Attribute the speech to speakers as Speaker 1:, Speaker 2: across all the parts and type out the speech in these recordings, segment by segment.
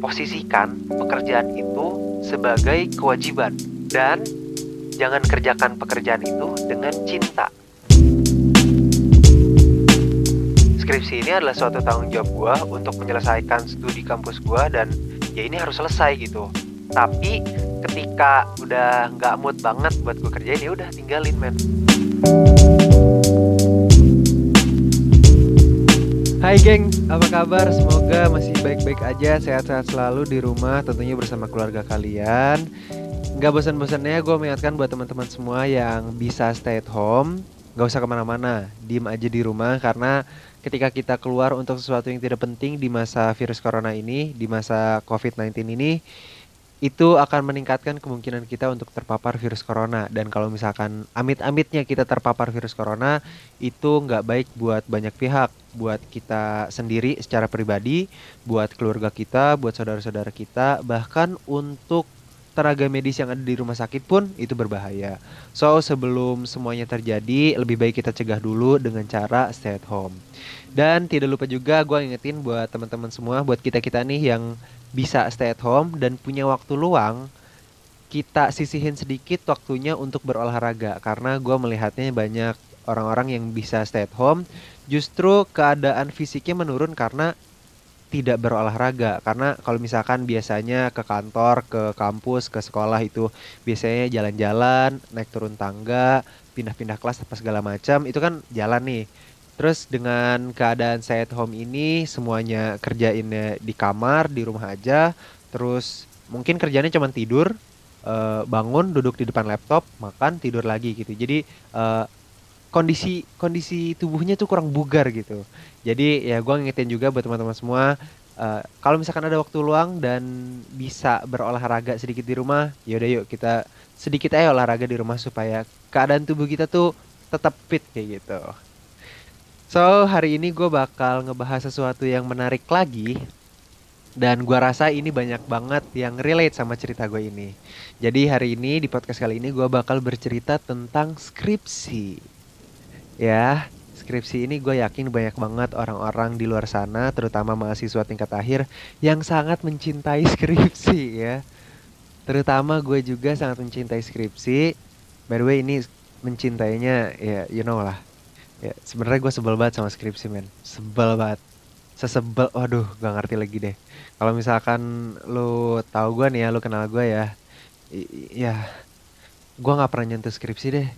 Speaker 1: Posisikan pekerjaan itu sebagai kewajiban dan jangan kerjakan pekerjaan itu dengan cinta. Skripsi ini adalah suatu tanggung jawab gue untuk menyelesaikan studi kampus gue dan ya ini harus selesai gitu. Tapi ketika udah nggak mood banget buat gue kerjain ya udah tinggalin men. Hai geng, apa kabar? Semoga masih baik-baik aja, sehat-sehat selalu di rumah, tentunya bersama keluarga kalian. Gak bosan-bosannya gue mengingatkan buat teman-teman semua yang bisa stay at home, gak usah ke mana-mana, diem aja di rumah karena ketika kita keluar untuk sesuatu yang tidak penting di masa virus corona ini, di masa COVID-19 ini, itu akan meningkatkan kemungkinan kita untuk terpapar virus corona. Dan kalau misalkan amit-amitnya kita terpapar virus corona itu nggak baik buat banyak pihak. Buat kita sendiri secara pribadi buat keluarga kita buat saudara-saudara kita. Bahkan untuk tenaga medis yang ada di rumah sakit pun itu berbahaya. So sebelum semuanya terjadi lebih baik kita cegah dulu dengan cara stay at home. Dan tidak lupa juga gue ingetin buat teman-teman semua buat kita kita nih yang bisa stay at home dan punya waktu luang, kita sisihin sedikit waktunya untuk berolahraga karena gue melihatnya banyak orang-orang yang bisa stay at home justru keadaan fisiknya menurun karena tidak berolahraga karena kalau misalkan biasanya ke kantor, ke kampus, ke sekolah itu biasanya jalan-jalan, naik turun tangga, pindah-pindah kelas apa segala macam itu kan jalan nih. Terus dengan keadaan saya at home ini semuanya kerjainnya di kamar, di rumah aja. Terus mungkin kerjanya cuma tidur, uh, bangun, duduk di depan laptop, makan, tidur lagi gitu. Jadi uh, kondisi kondisi tubuhnya tuh kurang bugar gitu. Jadi ya gue ngingetin juga buat teman-teman semua uh, kalau misalkan ada waktu luang dan bisa berolahraga sedikit di rumah, yaudah yuk kita sedikit aja olahraga di rumah supaya keadaan tubuh kita tuh tetap fit kayak gitu. So, hari ini gue bakal ngebahas sesuatu yang menarik lagi. Dan gue rasa ini banyak banget yang relate sama cerita gue ini. Jadi hari ini di podcast kali ini gue bakal bercerita tentang skripsi. Ya, skripsi ini gue yakin banyak banget orang-orang di luar sana, terutama mahasiswa tingkat akhir, yang sangat mencintai skripsi ya. Terutama gue juga sangat mencintai skripsi. By the way ini mencintainya ya you know lah ya sebenarnya gue sebel banget sama skripsi men. Sebel banget. Sesebel waduh gak ngerti lagi deh. Kalau misalkan lu tahu gue nih ya lu kenal gue ya ya gue nggak pernah nyentuh skripsi deh.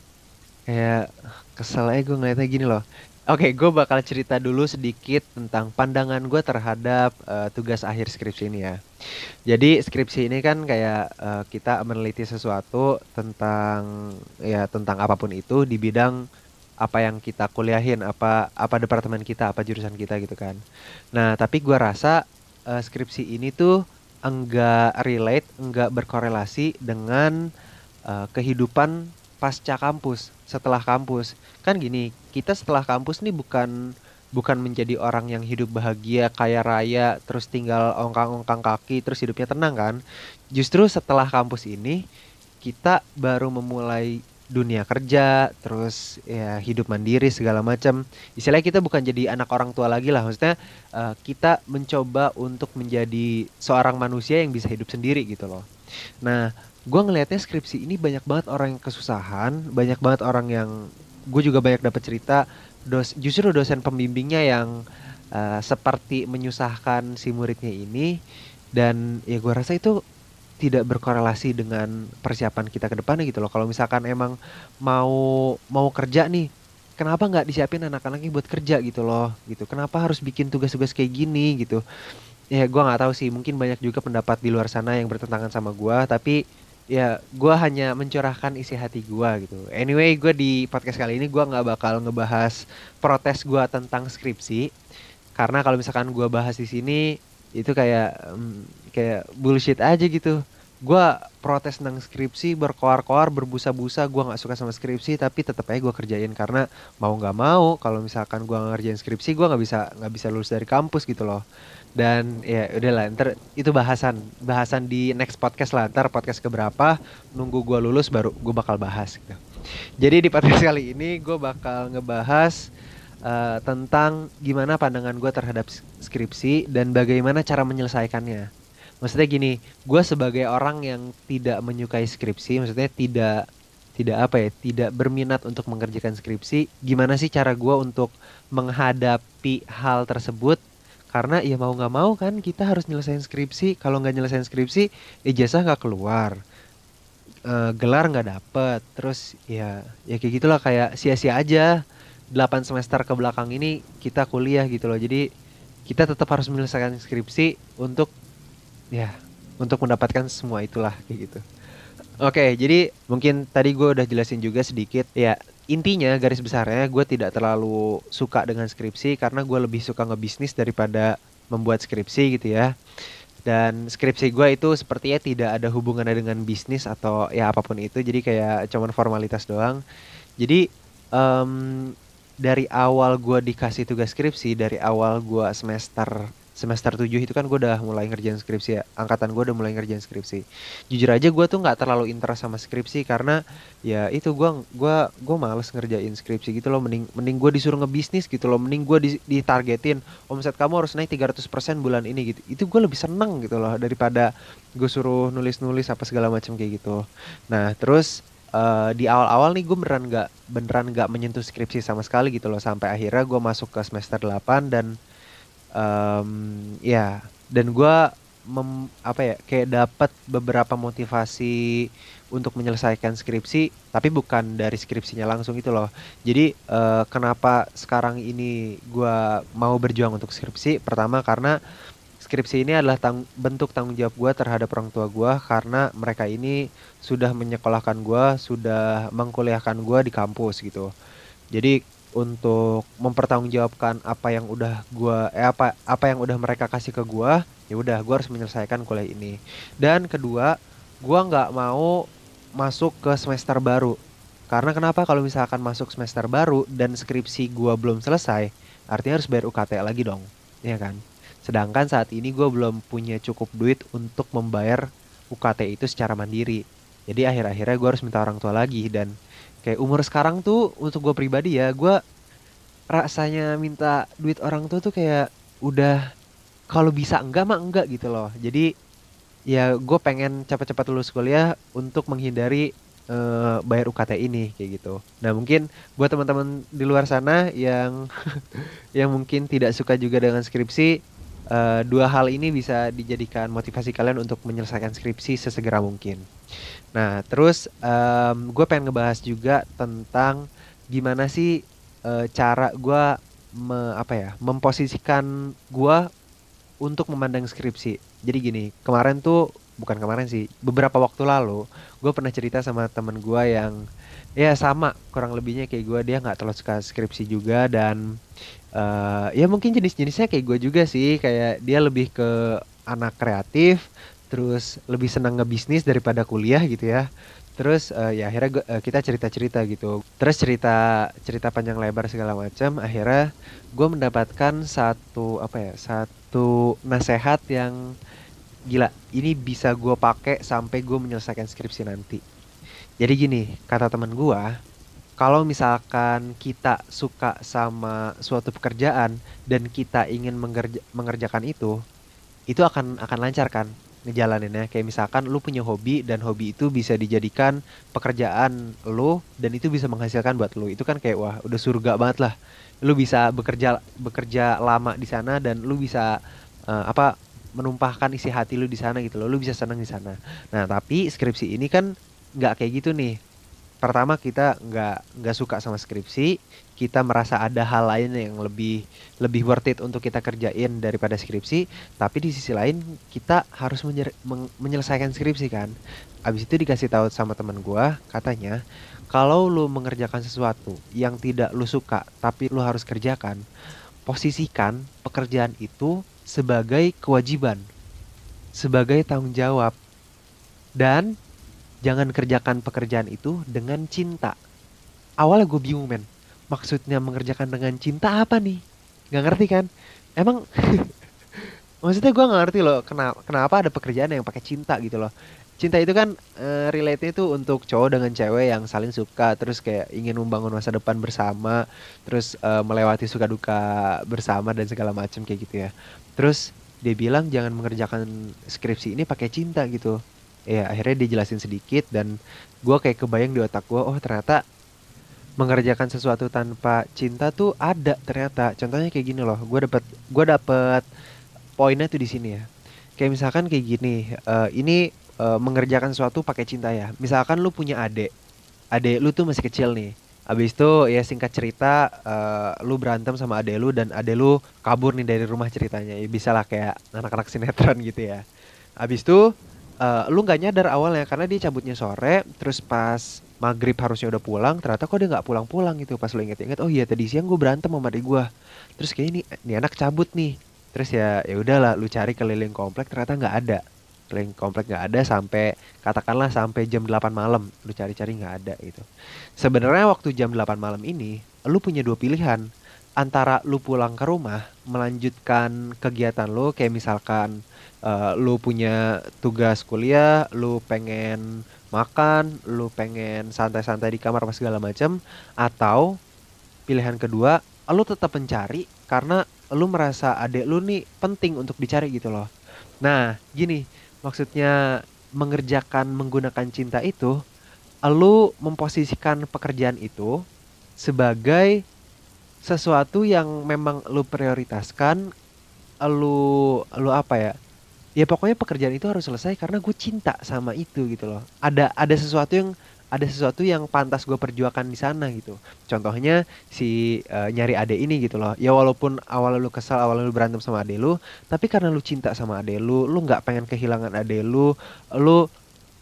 Speaker 1: Kayak kesel aja gue ngeliatnya gini loh. Oke, gue bakal cerita dulu sedikit tentang pandangan gue terhadap uh, tugas akhir skripsi ini ya. Jadi skripsi ini kan kayak uh, kita meneliti sesuatu tentang ya tentang apa pun itu di bidang apa yang kita kuliahin, apa apa departemen kita, apa jurusan kita gitu kan. Nah, tapi gua rasa uh, skripsi ini tuh enggak relate, enggak berkorelasi dengan uh, kehidupan pasca kampus, setelah kampus. Kan gini, kita setelah kampus nih bukan bukan menjadi orang yang hidup bahagia, kaya raya, terus tinggal ongkang-ongkang kaki, terus hidupnya tenang kan. Justru setelah kampus ini kita baru memulai dunia kerja, terus ya hidup mandiri segala macam. Istilahnya kita bukan jadi anak orang tua lagi lah, maksudnya uh, kita mencoba untuk menjadi seorang manusia yang bisa hidup sendiri gitu loh. Nah, gue ngelihatnya skripsi ini banyak banget orang yang kesusahan, banyak banget orang yang gue juga banyak dapat cerita dos justru dosen pembimbingnya yang uh, seperti menyusahkan si muridnya ini dan ya gue rasa itu tidak berkorelasi dengan persiapan kita ke depannya gitu loh. Kalau misalkan emang mau mau kerja nih, kenapa nggak disiapin anak-anaknya buat kerja gitu loh, gitu. Kenapa harus bikin tugas-tugas kayak gini gitu? Ya gue nggak tahu sih, mungkin banyak juga pendapat di luar sana yang bertentangan sama gue, tapi ya gue hanya mencurahkan isi hati gue gitu. Anyway, gue di podcast kali ini gue nggak bakal ngebahas protes gue tentang skripsi, karena kalau misalkan gue bahas di sini itu kayak um, kayak bullshit aja gitu. Gue protes tentang skripsi berkoar-koar berbusa-busa gue nggak suka sama skripsi tapi tetap aja gue kerjain karena mau nggak mau kalau misalkan gue ngerjain skripsi gue nggak bisa nggak bisa lulus dari kampus gitu loh. Dan ya udahlah ntar itu bahasan bahasan di next podcast lah ntar podcast keberapa nunggu gue lulus baru gue bakal bahas gitu. Jadi di podcast kali ini gue bakal ngebahas uh, tentang gimana pandangan gue terhadap skripsi dan bagaimana cara menyelesaikannya. Maksudnya gini, gue sebagai orang yang tidak menyukai skripsi, maksudnya tidak tidak apa ya, tidak berminat untuk mengerjakan skripsi. Gimana sih cara gue untuk menghadapi hal tersebut? Karena ya mau nggak mau kan kita harus nyelesain skripsi. Kalau nggak nyelesain skripsi, ijazah nggak keluar uh, gelar nggak dapet terus ya ya kayak gitulah kayak sia-sia aja 8 semester ke belakang ini kita kuliah gitu loh jadi kita tetap harus menyelesaikan skripsi untuk ya untuk mendapatkan semua itulah kayak gitu. Oke jadi mungkin tadi gue udah jelasin juga sedikit. Ya intinya garis besarnya gue tidak terlalu suka dengan skripsi karena gue lebih suka ngebisnis daripada membuat skripsi gitu ya. Dan skripsi gue itu sepertinya tidak ada hubungannya dengan bisnis atau ya apa pun itu. Jadi kayak cuman formalitas doang. Jadi um, dari awal gue dikasih tugas skripsi dari awal gue semester semester 7 itu kan gue udah mulai ngerjain skripsi ya. Angkatan gue udah mulai ngerjain skripsi. Jujur aja gue tuh nggak terlalu interest sama skripsi karena ya itu gue gua gue males ngerjain skripsi gitu loh. Mending mending gue disuruh ngebisnis gitu loh. Mending gue di, ditargetin omset kamu harus naik 300% bulan ini gitu. Itu gue lebih seneng gitu loh daripada gue suruh nulis-nulis apa segala macam kayak gitu. Nah terus uh, di awal-awal nih gue beneran nggak beneran nggak menyentuh skripsi sama sekali gitu loh. Sampai akhirnya gue masuk ke semester 8 dan um, ya dan gue mem, apa ya kayak dapat beberapa motivasi untuk menyelesaikan skripsi tapi bukan dari skripsinya langsung itu loh. Jadi uh, kenapa sekarang ini gue mau berjuang untuk skripsi? Pertama karena skripsi ini adalah tang bentuk tanggung jawab gue terhadap orang tua gue karena mereka ini sudah menyekolahkan gue sudah mengkuliahkan gue di kampus gitu. Jadi untuk mempertanggungjawabkan apa yang udah gua eh apa apa yang udah mereka kasih ke gua ya udah gua harus menyelesaikan kuliah ini. Dan kedua gua nggak mau masuk ke semester baru. Karena kenapa? Kalau misalkan masuk semester baru dan skripsi gua belum selesai artinya harus bayar UKT lagi dong ya kan? Sedangkan saat ini gua belum punya cukup duit untuk membayar UKT itu secara mandiri. Jadi akhir-akhirnya gua harus minta orang tua lagi dan kayak umur sekarang tuh untuk gue pribadi ya gue rasanya minta duit orang tua tuh kayak udah kalau bisa enggak mah enggak gitu loh. Jadi ya gue pengen cepat-cepat lulus kuliah untuk menghindari uh, bayar UKT ini kayak gitu. Nah mungkin buat teman-teman di luar sana yang yang mungkin tidak suka juga dengan skripsi uh, dua hal ini bisa dijadikan motivasi kalian untuk menyelesaikan skripsi sesegera mungkin Nah, terus um, gue pengen ngebahas juga tentang gimana sih uh, cara gue me, apa ya memposisikan gue untuk memandang skripsi. Jadi gini, kemarin tuh bukan kemarin sih, beberapa waktu lalu gue pernah cerita sama temen gue yang ya sama kurang lebihnya kayak gue dia nggak terlalu suka skripsi juga dan uh, ya mungkin jenis-jenisnya kayak gue juga sih kayak dia lebih ke anak kreatif terus lebih senang ngebisnis daripada kuliah gitu ya. Terus uh, ya akhirnya gua, uh, kita cerita cerita gitu. Terus cerita cerita panjang lebar segala macam akhirnya gue mendapatkan satu apa ya satu nasehat yang gila. Ini bisa gue pakai sampai gue menyelesaikan skripsi nanti. Jadi gini kata teman gue kalau misalkan kita suka sama suatu pekerjaan dan kita ingin mengerja, mengerjakan itu itu akan akan lancar kan ngejalaninnya. Kayak misalkan lu punya hobi dan hobi itu bisa dijadikan pekerjaan lu dan itu bisa menghasilkan buat lu. Itu kan kayak wah udah surga banget lah. Lu bisa bekerja bekerja lama di sana dan lu bisa uh, apa menumpahkan isi hati lu di sana gitu loh. Lu bisa senang di sana. Nah tapi skripsi ini kan nggak kayak gitu nih. Pertama kita nggak nggak suka sama skripsi kita merasa ada hal lain yang lebih lebih worth it untuk kita kerjain daripada skripsi. Tapi di sisi lain kita harus menyelesaikan skripsi kan. Abis itu dikasih tahu sama teman gue katanya kalau lu mengerjakan sesuatu yang tidak lu suka tapi lu harus kerjakan posisikan pekerjaan itu sebagai kewajiban sebagai tanggung jawab. Dan jangan kerjakan pekerjaan itu dengan cinta. Awalnya gue bingung men, maksudnya mengerjakan dengan cinta apa nih? Gak ngerti kan? Emang maksudnya gue gak ngerti loh kenapa kenapa ada pekerjaan yang pakai cinta gitu loh. cinta itu kan uh, relate itu untuk cowok dengan cewek yang saling suka terus kayak ingin membangun masa depan bersama terus uh, melewati suka duka bersama dan segala macam kayak gitu ya terus dia bilang jangan mengerjakan skripsi ini pakai cinta gitu ya akhirnya dia jelasin sedikit dan gue kayak kebayang di otak gue oh ternyata mengerjakan sesuatu tanpa cinta tuh ada ternyata contohnya kayak gini loh gue dapet gue dapet poinnya tuh di sini ya kayak misalkan kayak gini uh, ini uh, mengerjakan sesuatu pakai cinta ya. Misalkan lu punya adik, adik lu tuh masih kecil nih. Abis itu ya singkat cerita uh, lu berantem sama adek lu dan adek lu kabur nih dari rumah ceritanya. Ya bisa lah kayak anak-anak sinetron gitu ya. Abis itu uh, lu nggak nyadar awalnya karena dia cabutnya sore, terus pas maghrib harusnya udah pulang, ternyata kok dia nggak pulang-pulang gitu. Pas lu inget-inget, oh iya tadi siang gue berantem sama adik gue. Terus kayak ini, ini anak cabut nih. Terus ya ya udahlah, lu cari keliling komplek ternyata nggak ada keliling komplek nggak ada sampai katakanlah sampai jam 8 malam lu cari-cari nggak ada gitu sebenarnya waktu jam 8 malam ini lu punya dua pilihan antara lu pulang ke rumah melanjutkan kegiatan lu kayak misalkan uh, lu punya tugas kuliah lu pengen makan lu pengen santai-santai di kamar apa segala macam atau pilihan kedua lu tetap mencari karena lu merasa adek lu nih penting untuk dicari gitu loh. Nah gini maksudnya mengerjakan menggunakan cinta itu lu memposisikan pekerjaan itu sebagai sesuatu yang memang lu prioritaskan lu lu apa ya ya pokoknya pekerjaan itu harus selesai karena gue cinta sama itu gitu loh ada ada sesuatu yang ada sesuatu yang pantas gue perjuangkan di sana gitu. Contohnya si uh, nyari ade ini gitu loh. Ya walaupun awal lu kesal, awal lu berantem sama ade lu, tapi karena lu cinta sama ade lu, lu nggak pengen kehilangan ade lu, lu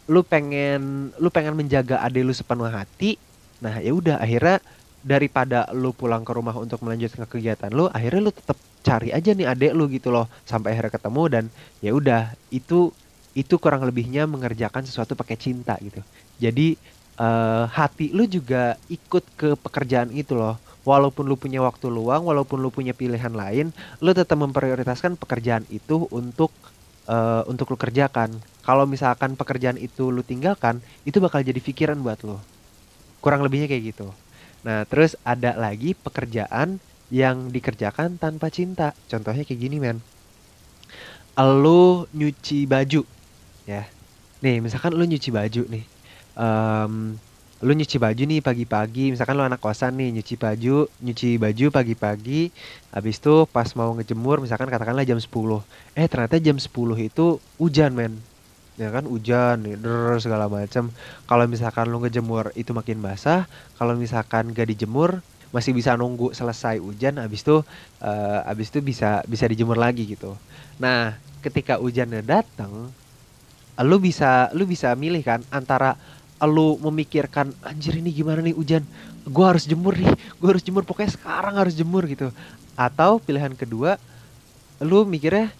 Speaker 1: lu pengen lu pengen menjaga ade lu sepenuh hati. Nah, ya udah akhirnya daripada lu pulang ke rumah untuk melanjutkan kegiatan lu, akhirnya lu tetap cari aja nih adek lu gitu loh sampai akhirnya ketemu dan ya udah itu itu kurang lebihnya mengerjakan sesuatu pakai cinta gitu. Jadi uh, hati lu juga ikut ke pekerjaan itu loh. Walaupun lu punya waktu luang, walaupun lu punya pilihan lain, lu tetap memprioritaskan pekerjaan itu untuk uh, untuk lu kerjakan. Kalau misalkan pekerjaan itu lu tinggalkan, itu bakal jadi pikiran buat lu. Kurang lebihnya kayak gitu. Nah, terus ada lagi pekerjaan yang dikerjakan tanpa cinta. Contohnya kayak gini, men. Lu nyuci baju, ya. Nih, misalkan lu nyuci baju nih. Um, lu nyuci baju nih pagi-pagi. Misalkan lu anak kosan nih nyuci baju nyuci baju pagi-pagi. Habis itu pas mau ngejemur misalkan katakanlah jam 10 eh ternyata jam 10 itu hujan men. Ya kan hujan der segala macam kalau misalkan lu ngejemur itu makin basah. Kalau misalkan gak dijemur masih bisa nunggu selesai hujan habis itu uh, itu bisa bisa dijemur lagi gitu. Nah ketika hujannya datang lu bisa lu bisa milih kan antara lu memikirkan anjir ini gimana nih hujan? Gue harus jemur nih gue harus jemur pokoknya sekarang harus jemur gitu. Atau pilihan kedua lu mikirnya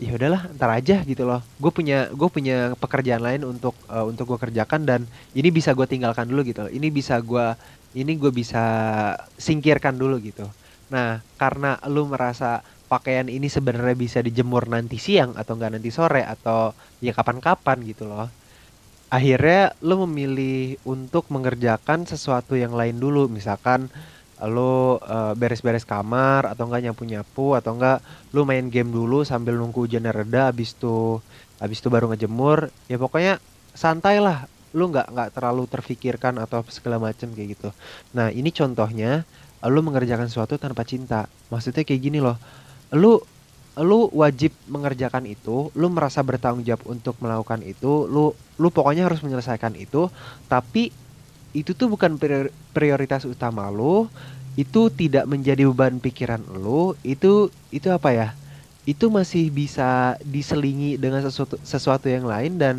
Speaker 1: ya udahlah ntar aja gitu loh. Gue punya gue punya pekerjaan lain untuk uh, untuk gue kerjakan dan ini bisa gue tinggalkan dulu gitu. Ini bisa gue ini gue bisa singkirkan dulu gitu. Nah karena lu merasa pakaian ini sebenarnya bisa dijemur nanti siang atau enggak nanti sore atau ya kapan-kapan gitu loh akhirnya lo memilih untuk mengerjakan sesuatu yang lain dulu. Misalkan lo uh, beres-beres kamar atau enggak nyapu-nyapu atau enggak lo main game dulu sambil nunggu hujan reda habis itu habis itu baru ngejemur ya pokoknya santai lah lo nggak nggak terlalu terfikirkan atau segala macam kayak gitu nah ini contohnya lo mengerjakan sesuatu tanpa cinta maksudnya kayak gini loh lo lu wajib mengerjakan itu, lu merasa bertanggung jawab untuk melakukan itu, lu lu pokoknya harus menyelesaikan itu, tapi itu tuh bukan prioritas utama lu, itu tidak menjadi beban pikiran lu, itu itu apa ya? Itu masih bisa diselingi dengan sesuatu sesuatu yang lain dan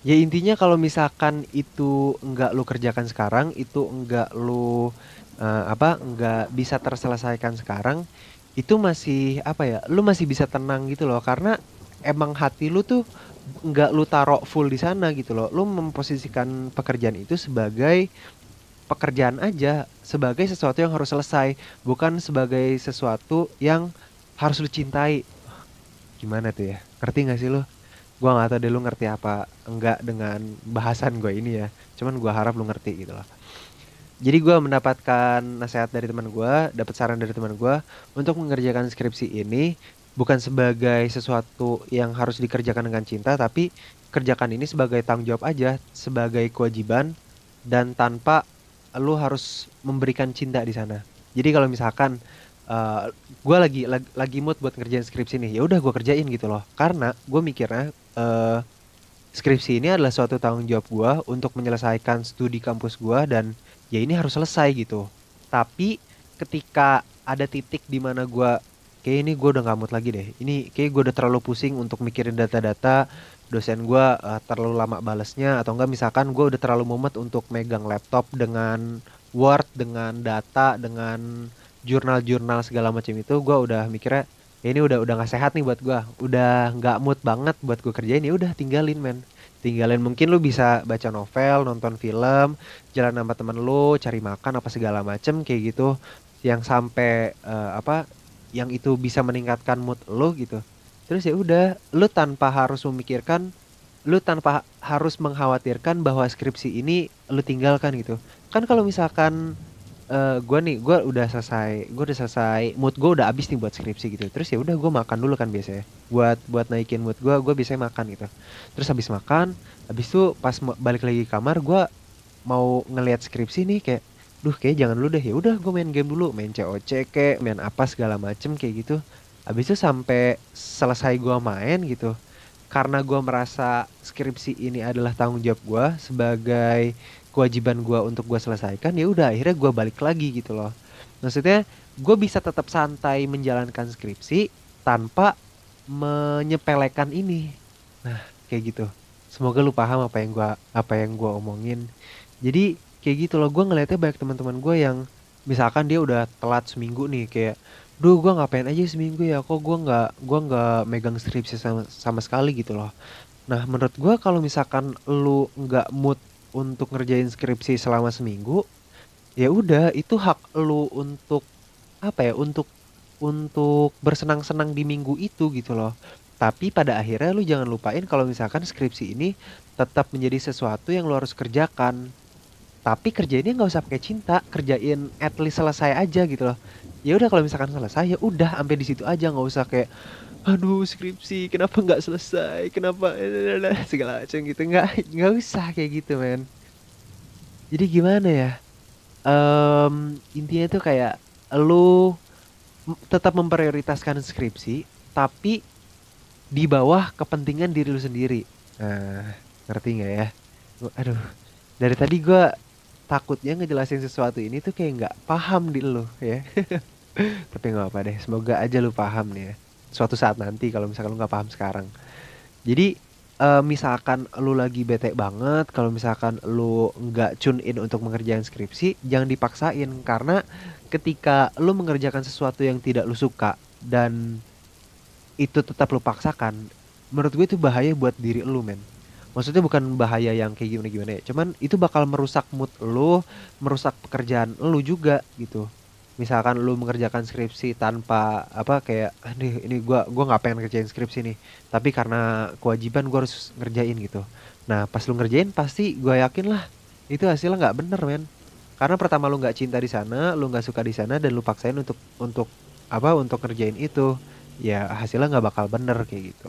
Speaker 1: ya intinya kalau misalkan itu enggak lu kerjakan sekarang, itu enggak lu uh, apa enggak bisa terselesaikan sekarang, itu masih apa ya lu masih bisa tenang gitu loh. Karena emang hati lu tuh nggak lu taruh full di sana gitu loh. Lu memposisikan pekerjaan itu sebagai pekerjaan aja sebagai sesuatu yang harus selesai bukan sebagai sesuatu yang harus lu cintai. Gimana tuh ya? Ngerti gak sih lu Gua nggak tahu deh lu ngerti apa enggak dengan bahasan gue ini ya. Cuman gua harap lu ngerti gitu loh. Jadi gua mendapatkan nasihat dari teman gua, dapat saran dari teman gua untuk mengerjakan skripsi ini bukan sebagai sesuatu yang harus dikerjakan dengan cinta, tapi kerjakan ini sebagai tanggung jawab aja, sebagai kewajiban dan tanpa lu harus memberikan cinta di sana. Jadi kalau misalkan uh, gue lagi, lagi lagi mood buat ngerjain skripsi nih, ya udah gue kerjain gitu loh. Karena gue mikirnya uh, skripsi ini adalah suatu tanggung jawab gue untuk menyelesaikan studi kampus gue dan ya ini harus selesai gitu. Tapi ketika ada titik di mana gue kayak ini gue udah mood lagi deh. Ini kayak gue udah terlalu pusing untuk mikirin data-data, dosen gue uh, terlalu lama balesnya atau enggak misalkan gue udah terlalu mumet untuk megang laptop dengan Word dengan data dengan jurnal-jurnal segala macam itu gue udah mikirnya ya ini udah udah nggak sehat nih buat gue udah nggak mood banget buat gue kerjain. Ya udah tinggalin men. Tinggalin mungkin lu bisa baca novel nonton film jalan sama temen lu cari makan apa segala macem kayak gitu. Yang sampai uh, apa yang itu bisa meningkatkan mood lu gitu. Terus ya udah lu tanpa harus memikirkan lu tanpa harus mengkhawatirkan bahwa skripsi ini lu tinggalkan gitu. Kan kalau misalkan uh, gue nih gue udah selesai gue udah selesai mood gue udah abis nih buat skripsi gitu. Terus ya udah gue makan dulu kan biasanya. Buat buat naikin mood gue gue biasanya makan gitu. Terus habis makan habis itu pas balik lagi ke kamar gue mau ngelihat skripsi nih kayak duh kayak jangan dulu deh. Ya udah gue main game dulu main COC kayak main apa segala macem kayak gitu. Habis itu sampai selesai gue main gitu karena gue merasa skripsi ini adalah tanggung jawab gue sebagai kewajiban gue untuk gue selesaikan ya udah akhirnya gue balik lagi gitu loh. Maksudnya gue bisa tetap santai menjalankan skripsi tanpa menyepelekan ini. Nah kayak gitu. Semoga lu paham apa yang gue apa yang gue omongin. Jadi kayak gitu loh. Gue ngeliatnya banyak teman-teman gue yang misalkan dia udah telat seminggu nih kayak duh gue ngapain aja seminggu ya? Kok gue nggak gue nggak megang skripsi sama sama sekali? gitu loh. Nah menurut gue kalau misalkan lu nggak mood untuk ngerjain skripsi selama seminggu ya udah itu hak lu untuk apa ya untuk untuk bersenang-senang di minggu itu gitu loh. Tapi pada akhirnya lu jangan lupain kalau misalkan skripsi ini tetap menjadi sesuatu yang lu harus kerjakan. Tapi kerjainnya nggak usah pakai cinta kerjain at least selesai aja gitu loh. Ya udah kalau misalkan selesai ya udah sampai di situ aja nggak usah kayak aduh skripsi kenapa nggak selesai? Kenapa? Segala macam gitu. Nggak nggak usah kayak gitu men. Jadi gimana ya? Um, intinya tuh kayak lu tetap memprioritaskan skripsi tapi di bawah kepentingan diri lu sendiri. Nah ngerti nggak ya? Aduh dari tadi gue takutnya ngejelasin sesuatu ini tuh kayak nggak paham di lo ya. Tapi nggak apa deh semoga aja lu paham nih ya suatu saat nanti kalau misalkan lu nggak paham sekarang. Jadi uh, misalkan lu lagi bete banget kalau misalkan lu nggak tune in untuk mengerjakan skripsi jangan dipaksain. Karena ketika lu mengerjakan sesuatu yang tidak lu suka dan itu tetap lu paksakan menurut gue itu bahaya buat diri lu men. Maksudnya bukan bahaya yang kayak gimana gimana ya cuman itu bakal merusak mood lo merusak pekerjaan lo juga gitu misalkan lo mengerjakan skripsi tanpa apa kayak nih ini gua gua nggak pengen ngerjain skripsi nih tapi karena kewajiban gua harus ngerjain gitu. Nah pas lu ngerjain pasti gua yakin lah itu hasilnya nggak bener men. Karena pertama lu nggak cinta di sana lu nggak suka di sana dan lu paksain untuk untuk apa untuk ngerjain itu ya hasilnya nggak bakal bener kayak gitu.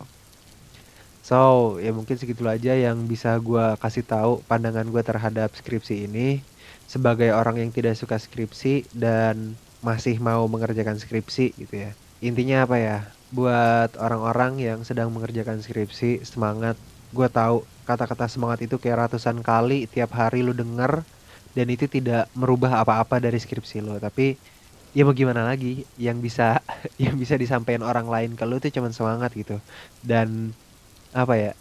Speaker 1: So, ya mungkin segitu aja yang bisa gue kasih tahu pandangan gue terhadap skripsi ini. Sebagai orang yang tidak suka skripsi dan masih mau mengerjakan skripsi gitu ya. Intinya apa ya? Buat orang-orang yang sedang mengerjakan skripsi, semangat. Gue tahu kata-kata semangat itu kayak ratusan kali tiap hari lu denger dan itu tidak merubah apa-apa dari skripsi lo. Tapi ya mau gimana lagi? Yang bisa yang bisa disampaikan orang lain ke lu itu cuma semangat gitu. Dan apa ya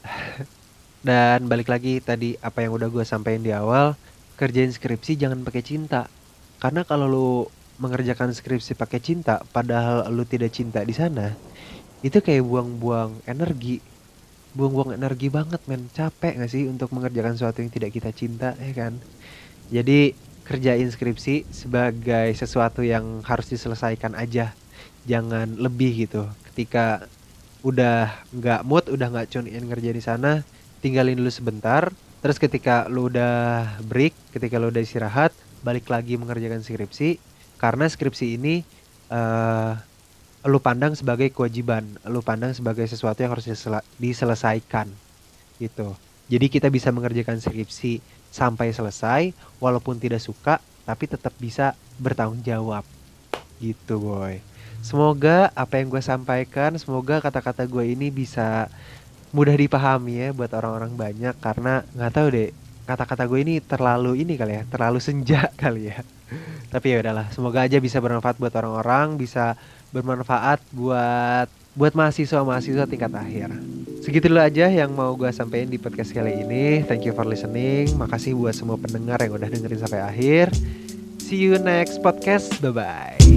Speaker 1: dan balik lagi tadi apa yang udah gue sampaikan di awal kerjain skripsi jangan pakai cinta. Karena kalau lu mengerjakan skripsi pakai cinta padahal lu tidak cinta di sana itu kayak buang-buang energi. Buang-buang energi banget men. Capek gak sih untuk mengerjakan sesuatu yang tidak kita cinta ya kan? Jadi kerjain skripsi sebagai sesuatu yang harus diselesaikan aja. Jangan lebih gitu. Ketika udah nggak mood udah nggak tune ngerjain di sana tinggalin dulu sebentar terus ketika lu udah break ketika lu udah istirahat balik lagi mengerjakan skripsi karena skripsi ini uh, lu pandang sebagai kewajiban, lu pandang sebagai sesuatu yang harus diselesaikan gitu. Jadi kita bisa mengerjakan skripsi sampai selesai walaupun tidak suka tapi tetap bisa bertanggung jawab gitu boy. Semoga apa yang gue sampaikan, semoga kata-kata gue ini bisa mudah dipahami ya buat orang-orang banyak karena nggak tahu deh kata-kata gue ini terlalu ini kali ya, terlalu senja kali ya. Tapi ya udahlah, semoga aja bisa bermanfaat buat orang-orang, bisa bermanfaat buat buat mahasiswa-mahasiswa tingkat akhir. Segitu dulu aja yang mau gue sampaikan di podcast kali ini. Thank you for listening. Makasih buat semua pendengar yang udah dengerin sampai akhir. See you next podcast. Bye bye.